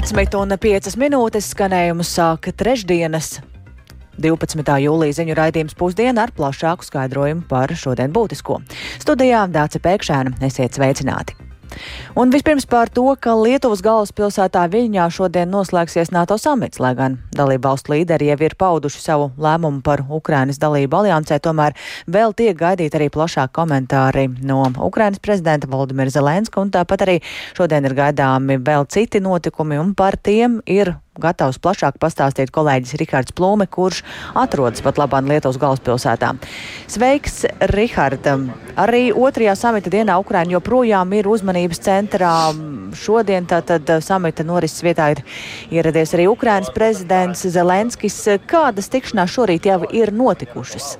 12,5 minūtes skanējumu sāka trešdienas. 12. jūlija ziņu raidījums pusdiena ar plašāku skaidrojumu par šodien būtisko. Studijā Dāca Pēkšēna esiet sveicināti! Un vispirms par to, ka Lietuvas galvaspilsētā Viļņā šodien noslēgsies NATO samits, lai gan dalību valstu līderi jau ir pauduši savu lēmumu par Ukrainas dalību aliansē, tomēr vēl tiek gaidīti arī plašāk komentāri no Ukrainas prezidenta Valdimira Zelenska, un tāpat arī šodien ir gaidāmi vēl citi notikumi, un par tiem ir gatavs plašāk pastāstīt kolēģis Rihards Plūme, kurš atrodas pat labāk Lietuvas galvaspilsētā. Sveiks, Rihard! Arī otrajā samita dienā Ukraina joprojām ir uzmanības centrā. Šodien tātad samita norises vietā ir ieradies arī Ukrainas prezidents Zelenskis. Kādas tikšanās šorīt jau ir notikušas?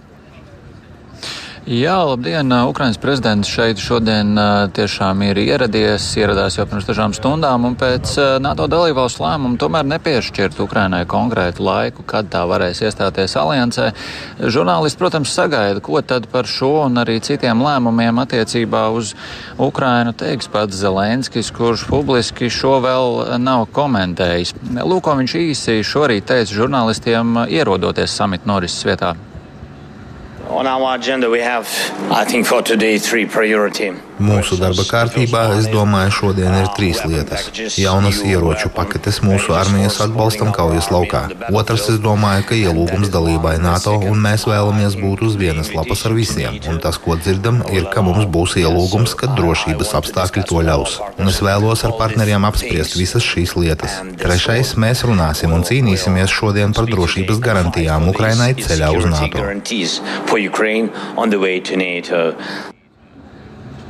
Jā, labdien! Ukraiņas prezidents šeit šodien tiešām ir ieradies, ieradās jau pirms dažām stundām, un pēc NATO dalībvalstu lēmuma tomēr nepiešķirt Ukrainai konkrētu laiku, kad tā varēs iestāties aliansē. Žurnālisti, protams, sagaida, ko tad par šo un arī citiem lēmumiem attiecībā uz Ukrainu teiks pats Zelenskis, kurš publiski šo vēl nav komentējis. Lūko viņš īsi šorīt teica žurnālistiem, ierodoties samita norises vietā. On our agenda, we have, I think, for today, three priority. Mūsu darba kārtībā, es domāju, šodien ir trīs lietas. Jaunas ieroču paketes mūsu armijas atbalstam kaujas laukā. Otrs, es domāju, ka ielūgums dalībai NATO un mēs vēlamies būt uz vienas lapas ar visiem. Un tas, ko dzirdam, ir, ka mums būs ielūgums, kad drošības apstākļi to ļaus. Un es vēlos ar partneriem apspriest visas šīs lietas. Trešais, mēs runāsim un cīnīsimies šodien par drošības garantijām Ukrainai ceļā uz NATO.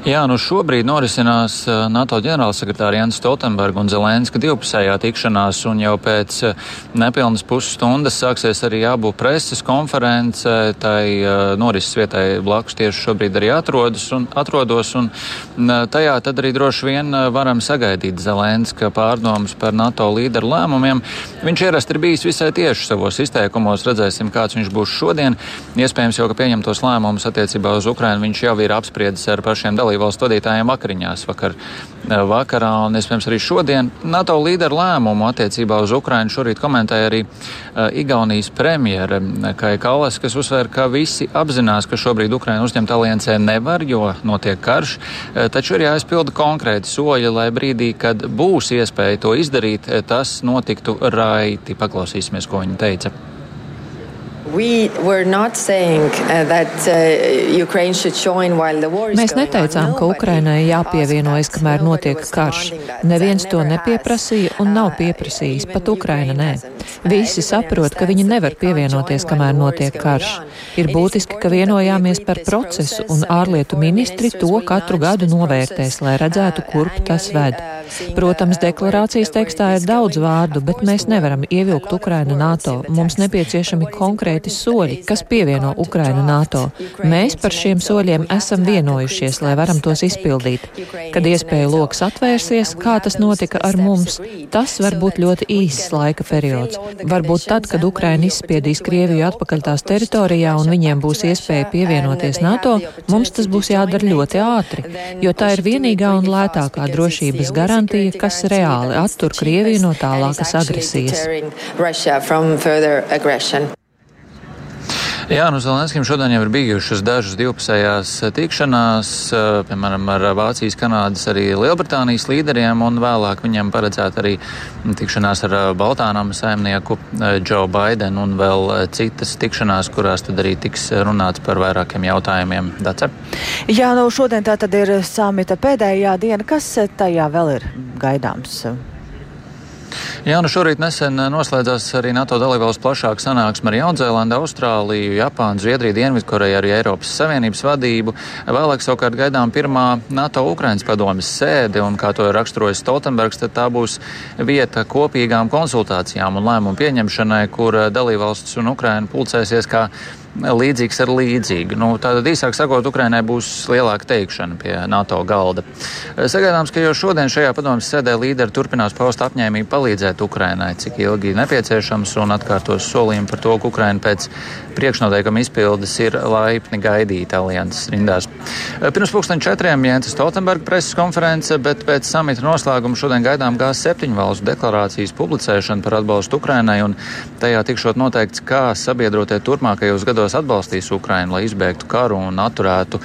Jā, nu šobrīd norisinās NATO ģenerālsekretāra Jans Stoltenberga un Zelenska divpusējā tikšanās, un jau pēc nepilnas pusstundas sāksies arī abu preses konference. Tai norises vietai blakus tieši šobrīd arī atrodas un, atrodos, un tajā tad arī droši vien varam sagaidīt Zelenska pārdomas par NATO līderu lēmumiem. Viņš ierasti ir bijis visai tieši savos izteikumos, redzēsim, kāds viņš būs šodien. Iespējams jau, ka pieņemtos lēmumus attiecībā uz Ukrainu viņš jau ir apspriedis ar pašiem dalībvalstīm dalībvalstu vadītājiem vakariņās vakar, eh, vakarā un, iespējams, arī šodien. NATO līderu lēmumu attiecībā uz Ukrainu šorīt komentēja arī uh, Igaunijas premjere Kai Kalas, kas uzsver, ka visi apzinās, ka šobrīd Ukraina uzņemt aliansē nevar, jo notiek karš, taču ir jāizpilda konkrēti soļi, lai brīdī, kad būs iespēja to izdarīt, tas notiktu raiti. Paklausīsimies, ko viņa teica. Uh, Mēs neteicām, ka Ukrainai jāpievienojas, kamēr notiek karš. Neviens to nepieprasīja un nav pieprasījis, pat Ukraina nē. Visi saprot, ka viņi nevar pievienoties, kamēr notiek karš. Ir būtiski, ka vienojāmies par procesu, un ārlietu ministri to katru gadu novērtēs, lai redzētu, kurp tas ved. Protams, deklarācijas tekstā ir daudz vārdu, bet mēs nevaram ievilkt Ukrainu NATO. Mums nepieciešami konkrēti soļi, kas pievieno Ukrainu NATO. Mēs par šiem soļiem esam vienojušies, lai varam tos izpildīt. Kad iespēja lokus atvērsies, kā tas notika ar mums, tas var būt ļoti īss laika periods. Varbūt tad, kad Ukraina izspiedīs Krieviju atpakaļ tās teritorijā un viņiem būs iespēja pievienoties NATO, mums tas būs jādara ļoti ātri, jo tā ir vienīgā un lētākā drošības garantija garantija, kas reāli attur Krieviju no tālākas agresijas. Jā, nu Zelenskim šodien jau ir bijušas dažas divpusējās tikšanās, piemēram, ar Vācijas, Kanādas, arī Lielbritānijas līderiem, un vēlāk viņam paredzēta arī tikšanās ar Baltānam saimnieku Džo Baidenu un vēl citas tikšanās, kurās tad arī tiks runāts par vairākiem jautājumiem. Dace? Jā, nu šodien tā tad ir samita pēdējā diena. Kas tajā vēl ir gaidāms? Jā, nu šorīt nesen noslēdzās arī NATO dalībvalstu plašāka sanāksme ar Jaunzēlandu, Austrāliju, Japānu, Zviedriju, Dienvidkoreju, arī Eiropas Savienības vadību. Vēlāk savukārt gaidām pirmā NATO Ukrainas padomes sēde, un kā to ir raksturojis Stoltenbergs, tad tā būs vieta kopīgām konsultācijām un lēmumu pieņemšanai, kur dalībvalsts un Ukraina pulcēsies kā līdzīgs ar līdzīgu. Nu, Tātad, īsāk sakot, Ukrainai būs lielāka teikšana pie NATO galda. Sagaidāms, ka jau šodien šajā padomus sēdē līderi turpinās paust apņēmību palīdzēt Ukrainai, cik ilgi nepieciešams, un atkārtos solījumu par to, ka Ukraina pēc priekšnoteikuma izpildes ir laipni gaidīta alianses rindās. Pirms pusdien četriem Jēnces Stoltenberga preses konference, bet pēc samita noslēguma šodien gaidām G7 valstu deklarācijas publicēšanu par atbalstu Ukrainai, un tajā tikšot noteikts, kā sabiedrotie turpmākajos gados atbalstīs Ukrainu, lai izbēgtu karu un atturētu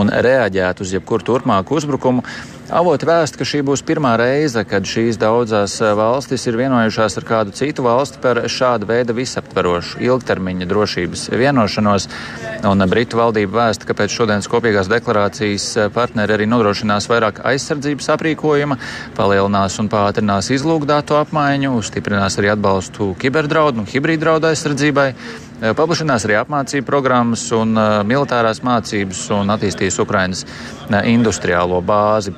un reaģētu uz jebkuru turpmāku uzbrukumu. Avoti vēsta, ka šī būs pirmā reize, kad šīs daudzās eh, valstis ir vienojušās ar kādu citu valsti par šādu veidu visaptverošu ilgtermiņa drošības vienošanos. Un Britu valdība vēsta, ka pēc šodienas kopīgās deklarācijas eh, partneri arī nodrošinās vairāk aizsardzības aprīkojuma, palielinās un pātrinās izlūgdātu apmaiņu, stiprinās arī atbalstu kiberdraudu un hibrīdraudu aizsardzībai paplašinās arī apmācību programmas un uh, militārās mācības un attīstīs Ukrainas uh, industriālo bāzi.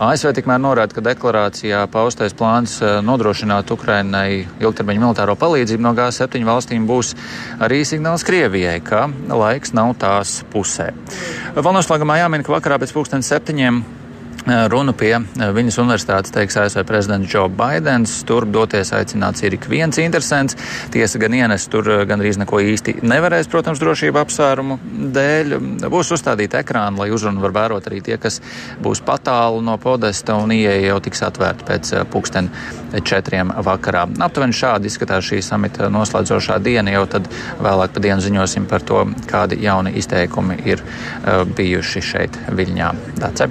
ASV tikmēr norāda, ka deklarācijā paustais plāns nodrošināt Ukrainai ilgtermiņa militāro palīdzību no G7 valstīm būs arī signāls Krievijai, ka laiks nav tās pusē. Vēl noslēgumā jāmin, ka vakarā pēc pulksten septiņiem Runu pie viņas universitātes teiks ASV prezidents Joe Bidenis. Tur doties aicināts ir ik viens interesants. Tiesa gan ienes tur gandrīz neko īsti nevarēs, protams, drošība apsvērumu dēļ. Būs uzstādīta ekrāna, lai uzrunu var vērot arī tie, kas būs patālu no podesta un ieeja jau tiks atvērta pēc pulksten četriem vakarā. Aptuveni šādi izskatās šī samita noslēdzošā diena, jau tad vēlāk pa dienu ziņosim par to, kādi jauni izteikumi ir bijuši šeit Viļņā. Dace.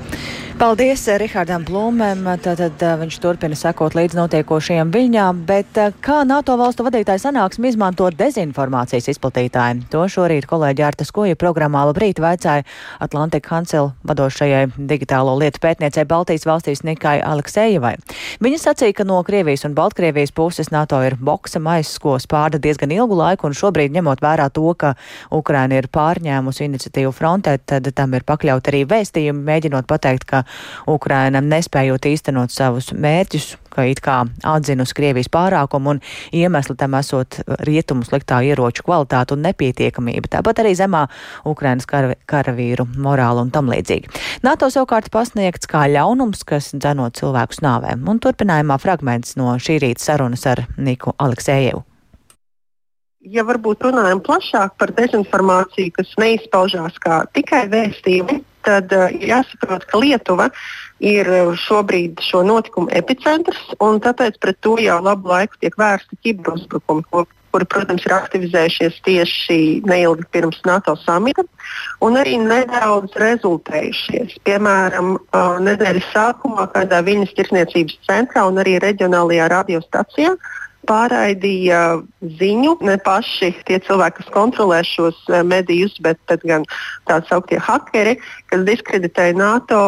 Paldies eh, Rihardam Plūmēm. Tātad eh, viņš turpina sekot līdz notiekošajiem viļņā, bet eh, kā NATO valstu vadītāji sanāksmi izmantot dezinformācijas izplatītājiem? To šorīt kolēģi Arta Skoja programmā Labrīt vaicāja Atlantika Hansel vadošajai digitālo lietu pētniecei Baltijas valstīs Nikai Aleksējevai. Viņa sacīja, ka no Krievijas un Baltkrievijas puses NATO ir boksa maizsko spārda diezgan ilgu laiku, un šobrīd ņemot vērā to, ka Ukraina ir pārņēmusi iniciatīvu frontē, tad tam ir pakļaut arī vēstījumi, mēģinot pateikt, ka Ukraina nespējot īstenot savus mērķus, ka it kā atzinusi Krievijas pārākumu un iemesli tam esot rietumu sliktā ieroču kvalitāte un nepietiekamība, tāpat arī zemā Ukrainas kara, karavīru morāla un tam līdzīgi. NATO savukārt pasniegts kā ļaunums, kas dzenot cilvēkus nāvēm, un turpinājumā fragments no šī rīta sarunas ar Niku Aleksējevu. Ja varbūt runājam plašāk par dezinformāciju, kas neizpaužās kā tikai vēstījumi, tad uh, jāsaprot, ka Lietuva ir eh, šobrīd šo notikumu epicentrs, un tāpēc pret to jau labu laiku tiek vērsti kiberuzbrukumi, kuri, protams, ir aktivizējušies tieši neilgi pirms NATO samita, un arī nedaudz rezultējušies. Piemēram, uh, nedēļas sākumā kādā viņas tirsniecības centrā un arī reģionālajā radiostacijā pārraidīja ziņu. Ne paši tie cilvēki, kas kontrolē šos eh, medijus, bet, bet gan tā sauktie hakeri, kas diskreditēja NATO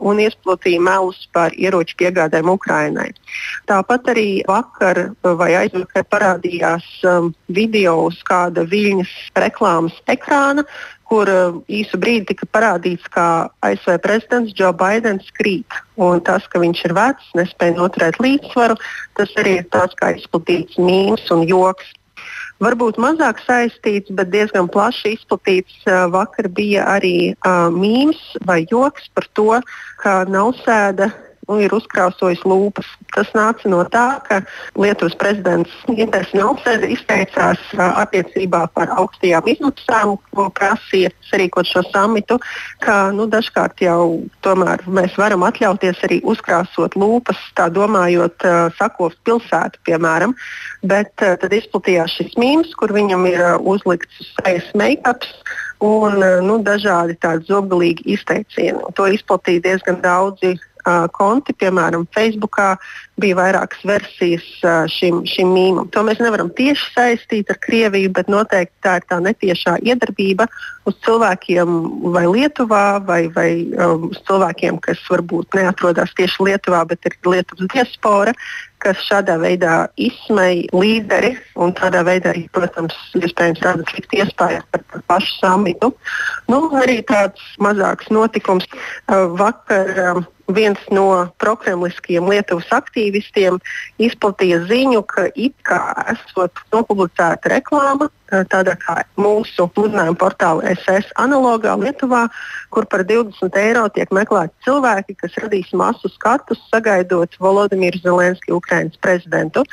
un izplatīja melus par ieroču piegādēm Ukrainai. Tāpat arī vakar vai aizvakar parādījās um, video uz kāda viļņas reklāmas ekrāna, kur uh, īsu brīdi tika parādīts, kā ASV prezidents Joe Bidenis krīt. Un tas, ka viņš ir vecs, nespēja noturēt līdzsvaru, tas arī ir tāds kā izplatīts mīmīms un joks. Varbūt mazāk saistīts, bet diezgan plaši izplatīts uh, vakar bija arī uh, mīmīms vai joks par to, ka Nausēda nu, ir uzkrausojis lūpas. Tas nāca no tā, ka Lietuvas prezidents Ginteris Nelsēde izteicās attiecībā par augstajām izmaksām, ko prasīja sarīkot šo samitu, ka nu, dažkārt jau tomēr mēs varam atļauties arī uzkrāsot lūpas, tā domājot, sakot pilsētu, piemēram. Bet tad izplatījās šis mīmīms, kur viņam ir uzlikts sejas make-ups un nu, dažādi tādi zobalīgi izteicieni. To izplatīja diezgan daudzi uh, konti, piemēram, Facebookā bija vairākas versijas uh, šim, šim mīmam. To mēs nevaram tieši saistīt ar Krieviju, bet noteikti tā ir tā netiešā iedarbība uz cilvēkiem vai Lietuvā, vai, vai um, uz cilvēkiem, kas varbūt neatrodas tieši Lietuvā, bet ir Lietuvas diaspora, kas šādā veidā izsmeja līderi un tādā veidā, protams, iespējams rada sliktu iespēju par, par pašu samitu. Nu, arī tāds mazāks notikums uh, vakar viens no prokremliskiem Lietuvas aktīvistiem izplatīja ziņu, ka it kā esot nopublicēta reklāma tādā kā mūsu uzņēmuma portāla SS analogā Lietuvā, kur par 20 eiro tiek meklēti cilvēki, kas radīs masu skatus, sagaidot Volodimiru Zelenski, Ukraiņas prezidentu.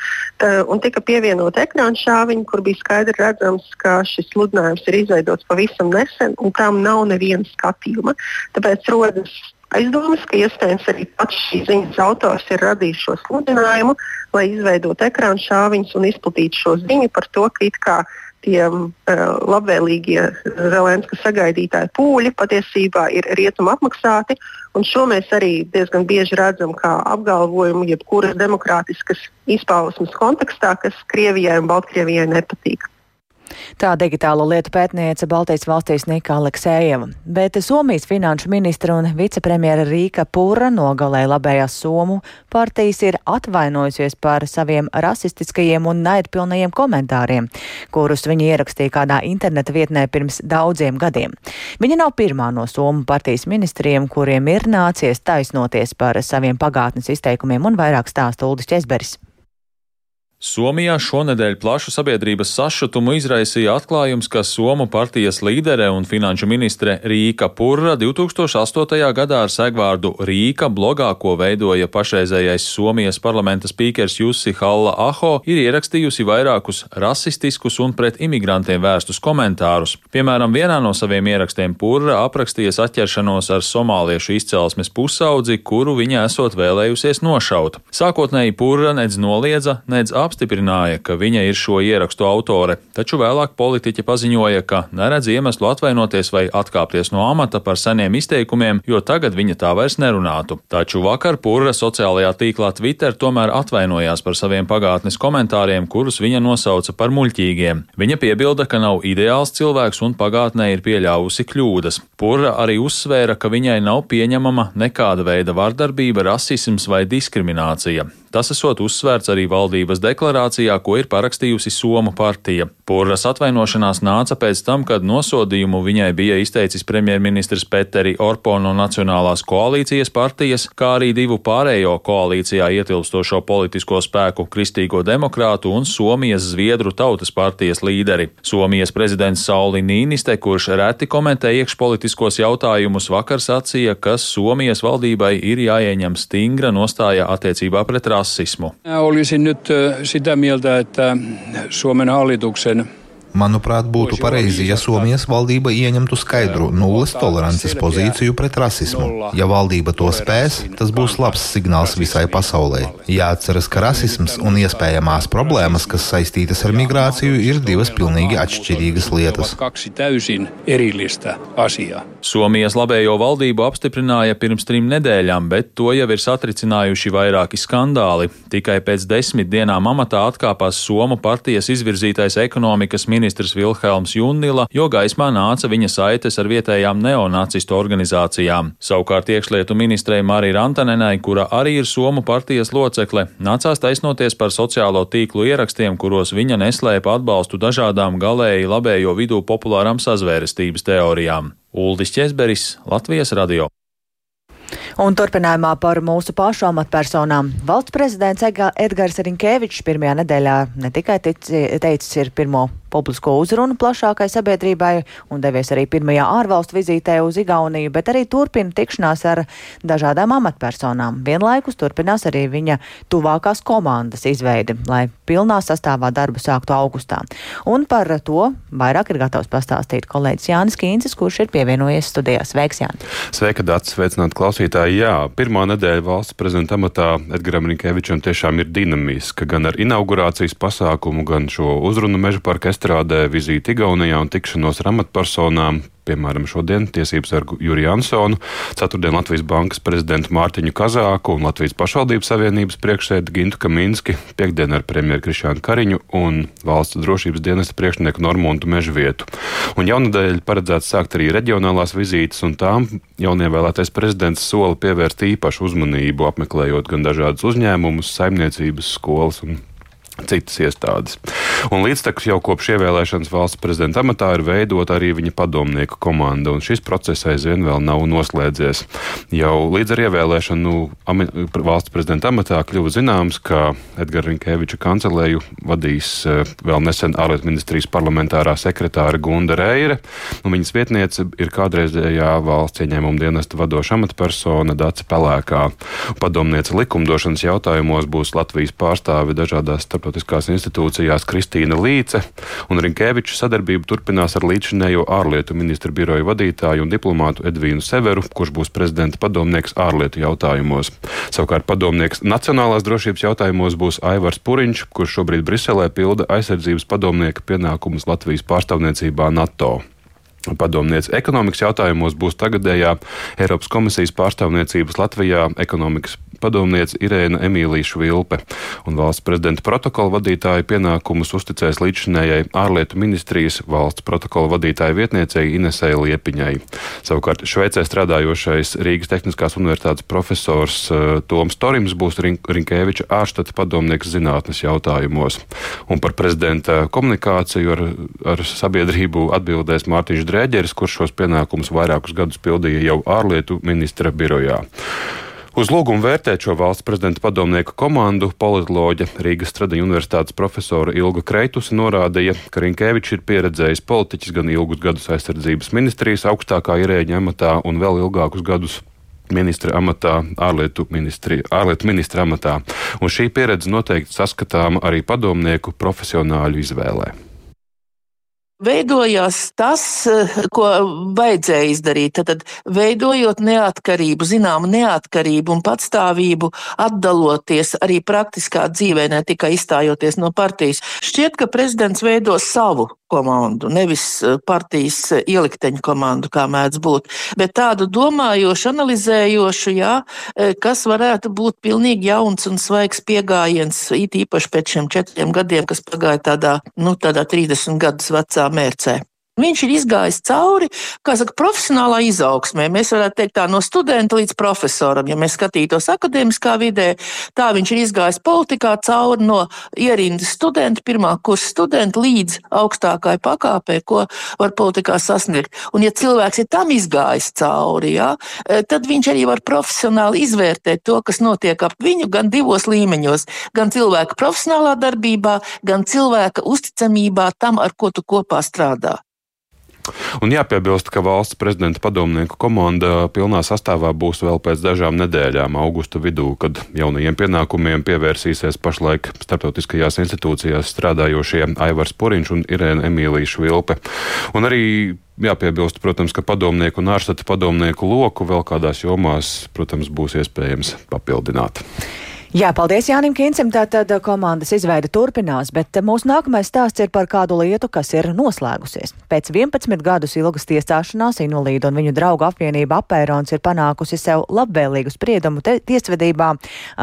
Tā, un tika pievienota ekrāna šāviņa, kur bija skaidri redzams, ka šis sludinājums ir izveidots pavisam nesen, un tam nav neviena skatījuma. Tāpēc rodas aizdomas, ka iespējams arī pats šīs ziņas autors ir radījis šo sludinājumu, lai izveidotu ekrāna šāviņus un izplatītu šo ziņu par to, ka it kā tie uh, labvēlīgie Zelenska sagaidītāji pūļi patiesībā ir rietuma apmaksāti. Šo mēs arī diezgan bieži redzam kā apgalvojumu jebkuras demokrātiskas izpausmes kontekstā, kas Krievijai un Baltkrievijai nepatīk. Tā digitālo lietu pētniece Baltijas valstīs Nika Aleksējeva. Bet Somijas finanšu ministra un vicepremjera Rīka Pūra nogalēja labējās Somu partijas ir atvainojusies par saviem rasistiskajiem un naidpilnajiem komentāriem, kurus viņi ierakstīja kādā interneta vietnē pirms daudziem gadiem. Viņa nav pirmā no Somu partijas ministriem, kuriem ir nācies taisnoties par saviem pagātnes izteikumiem un vairāk stāsta Uldis Česberis. Somijā šonedēļ plašu sabiedrības sašutumu izraisīja atklājums, ka Somu partijas līdere un finanšu ministre Rīka Purra 2008. gadā ar segvārdu Rīka blogā, ko veidoja pašreizējais Somijas parlamenta spīkers Jussi Halla Aho, ir ierakstījusi vairākus rasistiskus un pret imigrantiem vērstus komentārus. Piemēram, vienā no saviem ierakstiem Purra aprakstījies atķeršanos ar somāliešu izcelsmes pusaudzi, kuru viņa esot vēlējusies nošaut. Sākotnēji Purra nedz noliedza, nedz apstiprināja apstiprināja, ka viņa ir šo ierakstu autore, taču vēlāk politiķe paziņoja, ka neredz iemeslu atvainoties vai atkāpties no amata par seniem izteikumiem, jo tagad viņa tā vairs nerunātu. Taču vakar Pūra sociālajā tīklā Twitter tomēr atvainojās par saviem pagātnes komentāriem, kurus viņa nosauca par muļķīgiem. Viņa piebilda, ka nav ideāls cilvēks un pagātnē ir pieļāvusi kļūdas. Pūra arī uzsvēra, ka viņai nav pieņemama nekāda veida vardarbība, rasisms vai diskriminācija. Tas esot uzsvērts arī valdības deklarācijā, ko ir parakstījusi Somu partija. Pūras atvainošanās nāca pēc tam, kad nosodījumu viņai bija izteicis premjerministrs Peteri Orpo no Nacionālās koalīcijas partijas, kā arī divu pārējo koalīcijā ietilpstošo politisko spēku Kristīgo demokrātu un Somijas Zviedru tautas partijas līderi. Somijas prezidents Sauli Nīniste, kurš reti komentē iekšpolitiskos jautājumus, vakar sacīja, ka Somijas valdībai ir jāieņem stingra nostāja attiecībā pret rasismu rasismu. Sitä mieltä, että Suomen hallituksen Manuprāt, būtu pareizi, ja Somijas valdība ieņemtu skaidru nulles tolerances pozīciju pret rasismu. Ja valdība to spēs, tas būs labs signāls visai pasaulē. Jāatceras, ka rasisms un iespējamās problēmas, kas saistītas ar migrāciju, ir divas pilnīgi atšķirīgas lietas. Somijas labējo valdību apstiprināja pirms trim nedēļām, bet to jau ir satricinājuši vairāki skandāli. Tikai pēc desmit dienām amatā atkāpās Somu partijas izvirzītais ekonomikas ministrs ministrs Vilhelms Junnila, jo gaismā nāca viņa saites ar vietējām neonacistu organizācijām. Savukārt iekšlietu ministrei Marija Rantanenai, kura arī ir Somu partijas locekle, nācās taisnoties par sociālo tīklu ierakstiem, kuros viņa neslēpa atbalstu dažādām galēji labējo vidū populārām sazvērestības teorijām. Uldis Česberis, Latvijas radio. Un turpinājumā par mūsu pašu amatpersonām. Valsts prezidents Edgars Rinkēvičs pirmajā nedēļā ne tikai teicis ir pirmo publisko uzrunu plašākai sabiedrībai un devies arī pirmajā ārvalstu vizītē uz Igauniju, bet arī turpina tikšanās ar dažādām amatpersonām. Vienlaikus turpinās arī viņa tuvākās komandas izveidi, lai pilnā sastāvā darbu sāktu augustā. Un par to vairāk ir gatavs pastāstīt kolēģis Jānis Kīncis, kurš ir pievienojies studijās. Sveiks, Jāni! Sveika, Dārts! Sveicināt klausītāji! Jā, pirmā nedēļa valsts prezidenta amatā Edgaram Rinkēvičam tiešām ir dinamiska gan ar inaugurācijas pasākumu, gan šo uzrunu meža parka iestrādē vizīti Igaunijā un tikšanos ar amatpersonām. Piemēram, šodien tiesības ar Juriju Ansonu, ceturtdien Latvijas Bankas prezidentu Mārtiņu Kazāku un Latvijas pašvaldības savienības priekšsēdi Gintu Kaminski, piekdien ar premjeru Krišānu Kariņu un valsts drošības dienesta priekšnieku Normundu Mežvietu. Un jaunadēļ paredzēts sākt arī reģionālās vizītes, un tām jaunievēlētais prezidents sola pievērst īpašu uzmanību, apmeklējot gan dažādus uzņēmumus, saimniecības, skolas un citas iestādes. Un līdztekus jau kopš ievēlēšanas valsts prezidenta amatā ir veidota arī viņa padomnieku komanda, un šis process aizvien vēl nav noslēdzies. Jau līdz ar ievēlēšanu valsts prezidenta amatā kļuva zināms, ka Edgara Rinkēviča kancelēju vadīs eh, vēl nesen ārlietu ministrijas parlamentārā sekretāra Gunda Reire, un viņas vietniece ir kādreizējā valsts ieņēmuma dienesta vadoša amatpersona Dace Pelēkā. Padomniece likumdošanas jautājumos būs Latvijas pārstāve dažādās starptautiskās starptautiskās institūcijās Kristīna Līce, un Rinkēviča sadarbību turpinās ar līdzinējo ārlietu ministra biroja vadītāju un diplomātu Edvīnu Severu, kurš būs prezidenta padomnieks ārlietu jautājumos. Savukārt padomnieks nacionālās drošības jautājumos būs Aivars Puriņš, kurš šobrīd Briselē pilda aizsardzības padomnieka pienākumus Latvijas pārstāvniecībā NATO. Padomniece ekonomikas jautājumos būs tagadējā Eiropas komisijas pārstāvniecības Latvijā ekonomikas padomniece Irēna Emīlija Švilpe, un valsts prezidenta protokola vadītāja pienākumus uzticēs līdzinējai ārlietu ministrijas valsts protokola vadītāja vietniecei Inesei Liepiņai. Savukārt Šveicē strādājošais Rīgas Tehniskās universitātes profesors uh, Toms Torims būs Rink Rinkēviča ārštata padomnieks zinātnes jautājumos. Un par prezidenta komunikāciju ar, ar sabiedrību atbildēs Mārtiņš Drēģeris, kurš šos pienākumus vairākus gadus pildīja jau ārlietu ministra birojā. Uz lūgumu vērtēt šo valsts prezidenta padomnieku komandu politoloģe Rīgas Stradiņa universitātes profesora Ilga Kreitusi norādīja, ka Rinkēvičs ir pieredzējis politiķis gan ilgus gadus aizsardzības ministrijas augstākā ierēģa amatā un vēl ilgākus gadus ministra amatā, ārlietu, ministri, ārlietu ministra amatā. Un šī pieredze noteikti saskatāma arī padomnieku profesionāļu izvēlē veidojās tas, eh, ko vajadzēja izdarīt. Tad, veidojot neatkarību, zināmu neatkarību un patstāvību, atdaloties arī praktiskā dzīvē, ne tikai izstājoties no partijas. Šķiet, ka prezidents veido savu komandu, nevis eh, partijas eh, ielikteņu komandu, kā mēdz būt, bet tādu domājošu, analizējošu, jā, kas varētu būt pilnīgi jauns un svaigs pieejams, it īpaši pēc šiem četriem gadiem, kas pagāja tādā, nu, tādā 30 gadus vecā mērcē. Viņš ir izgājis cauri, kā saka, profesionālā izaugsmē. Mēs varētu teikt tā no studenta līdz profesoram. Ja mēs skatītos akadēmiskā vidē, tā viņš ir izgājis politikā cauri no ierindas studenta, pirmā kursa studenta līdz augstākai pakāpē, ko var politikā sasniegt. Un ja cilvēks ir tam izgājis cauri, jā, e, tad viņš arī var profesionāli izvērtēt to, kas notiek ap viņu gan divos līmeņos - gan cilvēka profesionālā darbībā, gan cilvēka uzticamībā tam, ar ko tu kopā strādā. Un jāpiebilst, ka valsts prezidenta padomnieku komanda pilnā sastāvā būs vēl pēc dažām nedēļām, augusta vidū, kad jaunajiem pienākumiem pievērsīsies pašlaik starptautiskajās institūcijās strādājošie Aivars Poriņš un Irēna Emīlija Švilpe. Un arī jāpiebilst, protams, ka padomnieku un ārstata padomnieku loku vēl kādās jomās, protams, būs iespējams papildināt. Jā, paldies Jānim Kīncim. Tātad komandas izveida turpinās, bet mūsu nākamais stāsts ir par kādu lietu, kas ir noslēgusies. Pēc 11 gadus ilgas tiesāšanās Inulīda un viņu draugu apvienība Apērons ir panākusi sev labvēlīgu spriedumu tiesvedībā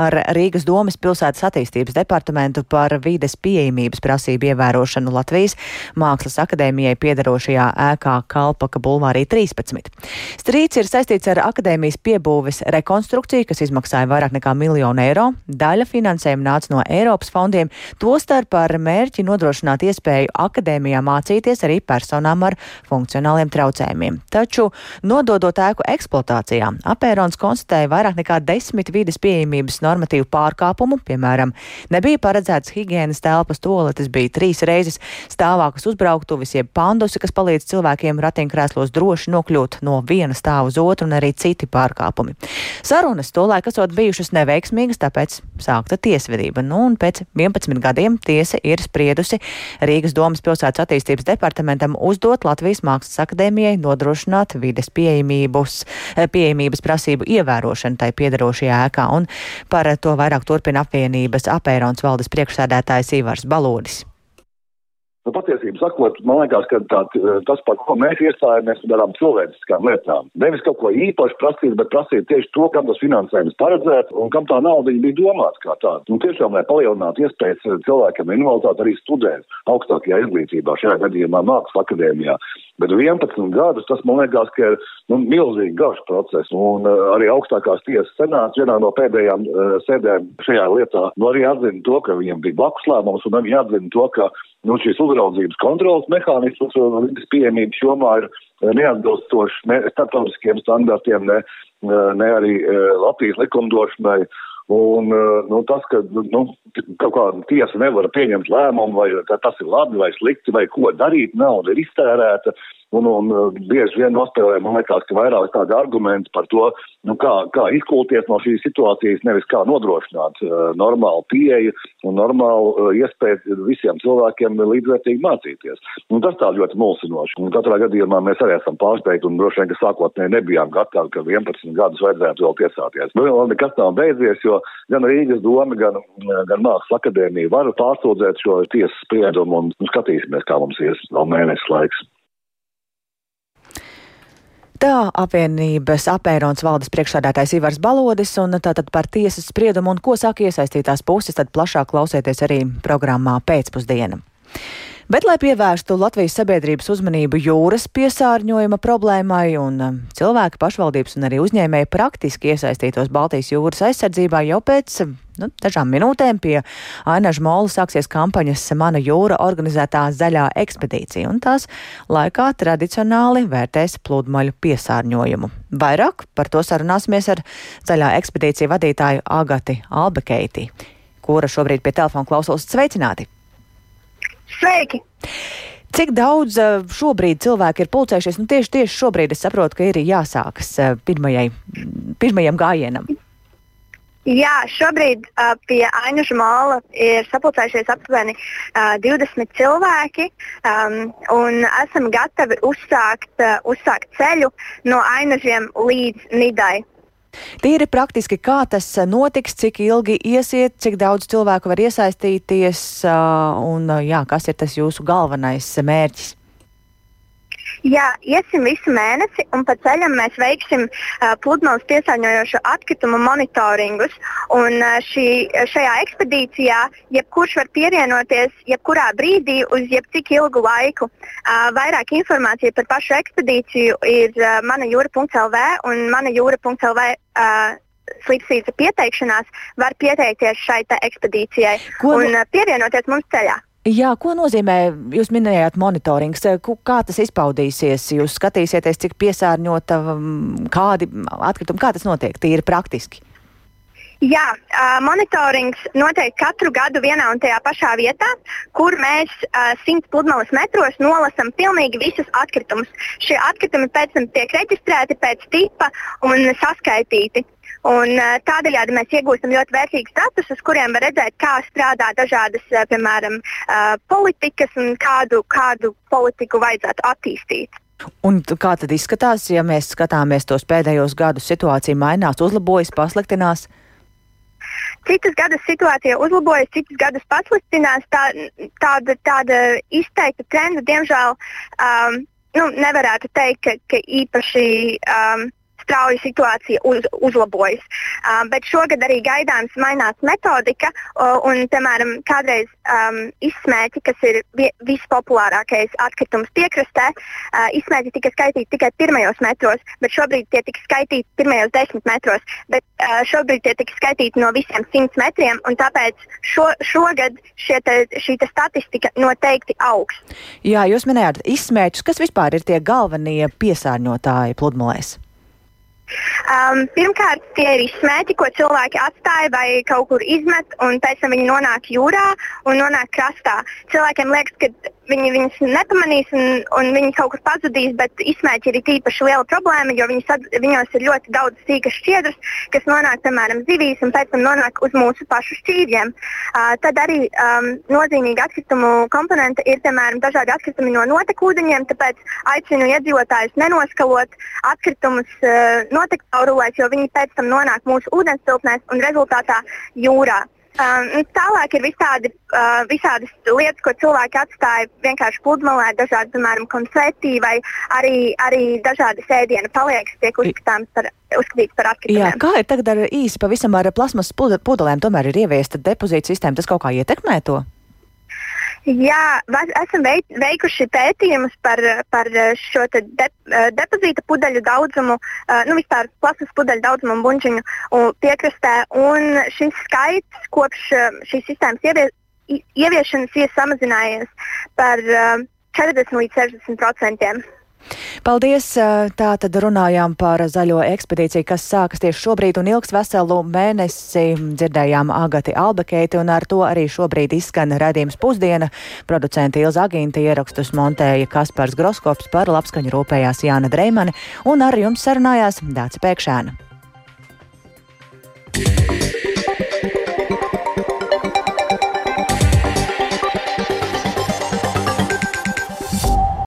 ar Rīgas domas pilsētas attīstības departamentu par vides pieejamības prasību ievērošanu Latvijas Mākslas akadēmijai piedarošajā ēkā Kalpaka bulvārī 13. Strīds ir saistīts ar akadēmijas piebūves rekonstrukciju, kas izmaksāja vairāk nekā miljonu eiro Daļa finansējuma nāca no Eiropas fondiem, tostarp ar mērķi nodrošināt iespēju akadēmijā mācīties arī personām ar funkcionāliem traucējumiem. Taču, nododot ēku eksploatācijā, apērons konstatēja vairāk nekā desmit vides pieejamības normatīvu pārkāpumu, piemēram, nebija paredzēts higienas telpas toaletes, bija trīs reizes stāvākas uzbrauktuvis, jeb pandusi, kas palīdz cilvēkiem ratiņkrēslos droši nokļūt no viena stāva uz otru, un arī citi pārkāpumi. Sarunas tolaik esot bijušas neveiksmīgas, tāpēc tāpēc sākta tiesvedība. Nu, un pēc 11 gadiem tiesa ir spriedusi Rīgas domas pilsētas attīstības departamentam uzdot Latvijas Mākslas akadēmijai nodrošināt vides pieejamības, pieejamības prasību ievērošanu tai piedarošajā ēkā. Un par to vairāk turpina apvienības apērons valdes priekšsēdētājs Ivars Balodis. Nu, patiesībā sakot, man liekas, ka tā, tas, par ko mēs iestājāmies, darām cilvēciskām lietām. Nevis kaut ko īpaši prasīt, bet prasīt tieši to, kam tas finansējums paredzēts un kam tā nauda bija domāta kā tāda. Un tiešām, lai palielinātu iespējas cilvēkiem invaliditāti arī studēt augstākajā izglītībā, šajā gadījumā Mākslas akadēmijā. Bet 11 gadus tas, man liekas, ka ir nu, milzīgi garš process. Un uh, arī augstākās tiesas senāts vienā no pēdējām uh, sēdēm šajā lietā nu, arī atzina to, ka viņiem bija blakus lēmums, un arī atzina to, ka nu, šīs uzraudzības kontrolas mehānisms un vidas pieejamības jomā ir neatbilstošs ne starptautiskiem standartiem, ne, ne arī Latvijas likumdošanai. Un nu, tas, ka nu, kaut kāda tiesa nevar pieņemt lēmumu, vai tas ir labi vai slikti, vai ko darīt, nauda ir iztērēta, Un, un uh, bieži vien nospēlē, man liekas, ka vairāk tādi argumenti par to, nu, kā, kā izkulties no šīs situācijas, nevis kā nodrošināt uh, normālu pieeju un normālu uh, iespēju visiem cilvēkiem līdzvērtīgi mācīties. Un tas tā ļoti mulsinoši. Un katrā gadījumā mēs arī esam pārsteigti un droši vien, ka sākotnēji nebijām gatavi, ka 11 gadus vajadzētu vēl tiesāties. Bet vēl nekas nav beidzies, jo gan Rīgas doma, gan, gan Mākslas akadēmija var pārsūdzēt šo tiesas spriedumu un nu, skatīsimies, kā mums ies vēl mēnesis laiks. Tā apvienības apērons valdes priekšsādātājs Ivars Balodis un tātad par tiesas spriedumu un ko saka iesaistītās puses, tad plašāk klausieties arī programmā pēcpusdiena. Bet, lai pievērstu Latvijas sabiedrības uzmanību jūras piesārņojuma problēmai un um, cilvēku pašvaldības un arī uzņēmēji praktiski iesaistītos Baltijas jūras aizsardzībā, jau pēc nu, dažām minūtēm pie Ainaža Mola sāksies kampaņas Mana jūra organizētā zaļā ekspedīcija, un tās laikā tradicionāli vērtēs pludmaļu piesārņojumu. Vairāk par to sarunāsimies ar zaļā ekspedīcija vadītāju Agati Albekeiti, kura šobrīd pie telefona klausos sveicināti. Sveiki! Cik daudz eh, šobrīd cilvēki ir pulcējušies? Nu, tieši, tieši šobrīd es saprotu, ka ir jāsākas eh, pirmajai, pirmajam gājienam. Jā, šobrīd uh, pie Ainaža māla ir sapulcējušies aptuveni uh, 20 cilvēki, um, un esam gatavi uzsākt, uh, uzsākt ceļu no Ainažiem līdz Nidai. Tīri praktiski, kā tas eh, notiks, cik ilgi iesiet, cik daudz cilvēku var iesaistīties un jā, kas ir tas jūsu galvenais mērķis? Jā, iesim visu mēnesi, un pa ceļam mēs veiksim uh, pludmales piesārņojošo atkritumu monitoringus. Un, uh, šī, šajā ekspedīcijā jebkurš var pievienoties jebkurā brīdī uz jebcik ilgu laiku. Uh, vairāk informācija par pašu ekspedīciju ir uh, manajūra.lv un manajūra.lv. Uh, Slipsīta pieteikšanās var pieteikties šai ekspedīcijai Ko? un uh, pievienoties mums ceļā. Jā, ko nozīmē, jūs minējāt monitorings, kā tas izpaudīsies? Jūs skatīsieties, cik piesārņota, kādi atkritumi, kā tas notiek tīri praktiski? Jā, uh, monitorings notiek katru gadu vienā un tajā pašā vietā, kur mēs uh, 100 pludmales metros nolasām pilnīgi visus atkritumus. Šie atkritumi pēc tam tiek reģistrēti pēc tipa un saskaitīti. Un, eh, tādējādi mēs iegūstam ļoti vērtīgus datus, uz kuriem var redzēt, kā strādā dažādas, eh, piemēram, eh, politikas un kādu, kādu politiku vajadzētu attīstīt. Un kā tad izskatās, ja mēs skatāmies tos pēdējos gadus, situācija mainās, uzlabojas, pasliktinās? Citus gadus situācija uzlabojas, citus gadus pasliktinās. Tā, tāda, tāda izteikta trenda, diemžēl, um, nu, nevarētu teikt, ka, ka īpaši um, strauji situācija uz, uzlabojas. Uh, bet šogad arī gaidāms mainās metodika, uh, un, piemēram, kādreiz um, izsmēķi, kas ir vi vispopulārākais atkritums piekrastē, uh, izsmēķi tika skaitīti tikai pirmajos metros, bet šobrīd tie tika skaitīti pirmajos desmit metros. Bet, uh, šobrīd tie tika skaitīti no visiem simts metriem, un tāpēc šo, šogad te, šī te statistika noteikti augs. Jā, jūs minējāt izsmēķus, kas vispār ir tie galvenie piesārņotāji pludmalēs? Um, pirmkārt, tie ir izsmēķi, ko cilvēki atstāja vai kaut kur izmet, un pēc tam viņi nonāk jūrā un nonāk krastā. Cilvēkiem liekas, ka viņi viņus nepamanīs un, un viņi kaut kur pazudīs, bet izsmēķi ir īpaši liela problēma, jo sad, viņos ir ļoti daudz sīkas šķiedras, kas nonāk piemēram zivīs un pēc tam nonāk uz mūsu pašu šķīvjiem. Uh, tad arī um, nozīmīga atkritumu komponente ir piemēram dažādi atkritumi no notekūdeņiem, tāpēc aicinu iedzīvotājus nenoskalot atkritumus uh, notektaurulēs, jo viņi pēc tam nonāk mūsu ūdenstilpnēs un rezultātā jūrā. Uh, tālāk ir visādi, uh, visādas lietas, ko cilvēki atstāja vienkārši pludmalē, dažādi, piemēram, konfeti vai arī, arī dažādi sēdienu paliekas tiek uzskatāms par, uzskatīts par atkritumiem. Jā, kā ir tagad ar īsi pavisam ar plasmas pudelēm, tomēr ir ieviesta depozīta sistēma, tas kaut kā ietekmē to? Jā, esam veikuši pētījumus par, par šo de, depozīta pudeļu daudzumu, nu vispār plasmas pudeļu daudzumu un buļbuļsāņu piekrastē. Un šis skaits kopš šīs sistēmas ievies, ieviešanas ir samazinājies par 40 līdz 60 procentiem. Paldies! Tā tad runājām par zaļo ekspedīciju, kas sākas tieši šobrīd un ilgs veselu mēnesi. Dzirdējām Agati Albekeiti un ar to arī šobrīd izskan redzījums pusdiena. Producenti Ilza Agīnta ierakstus montēja Kaspars Groskops par labskaņu rūpējās Jāna Dreimane un ar jums sarunājās Dāca Pēkšēna. Yeah.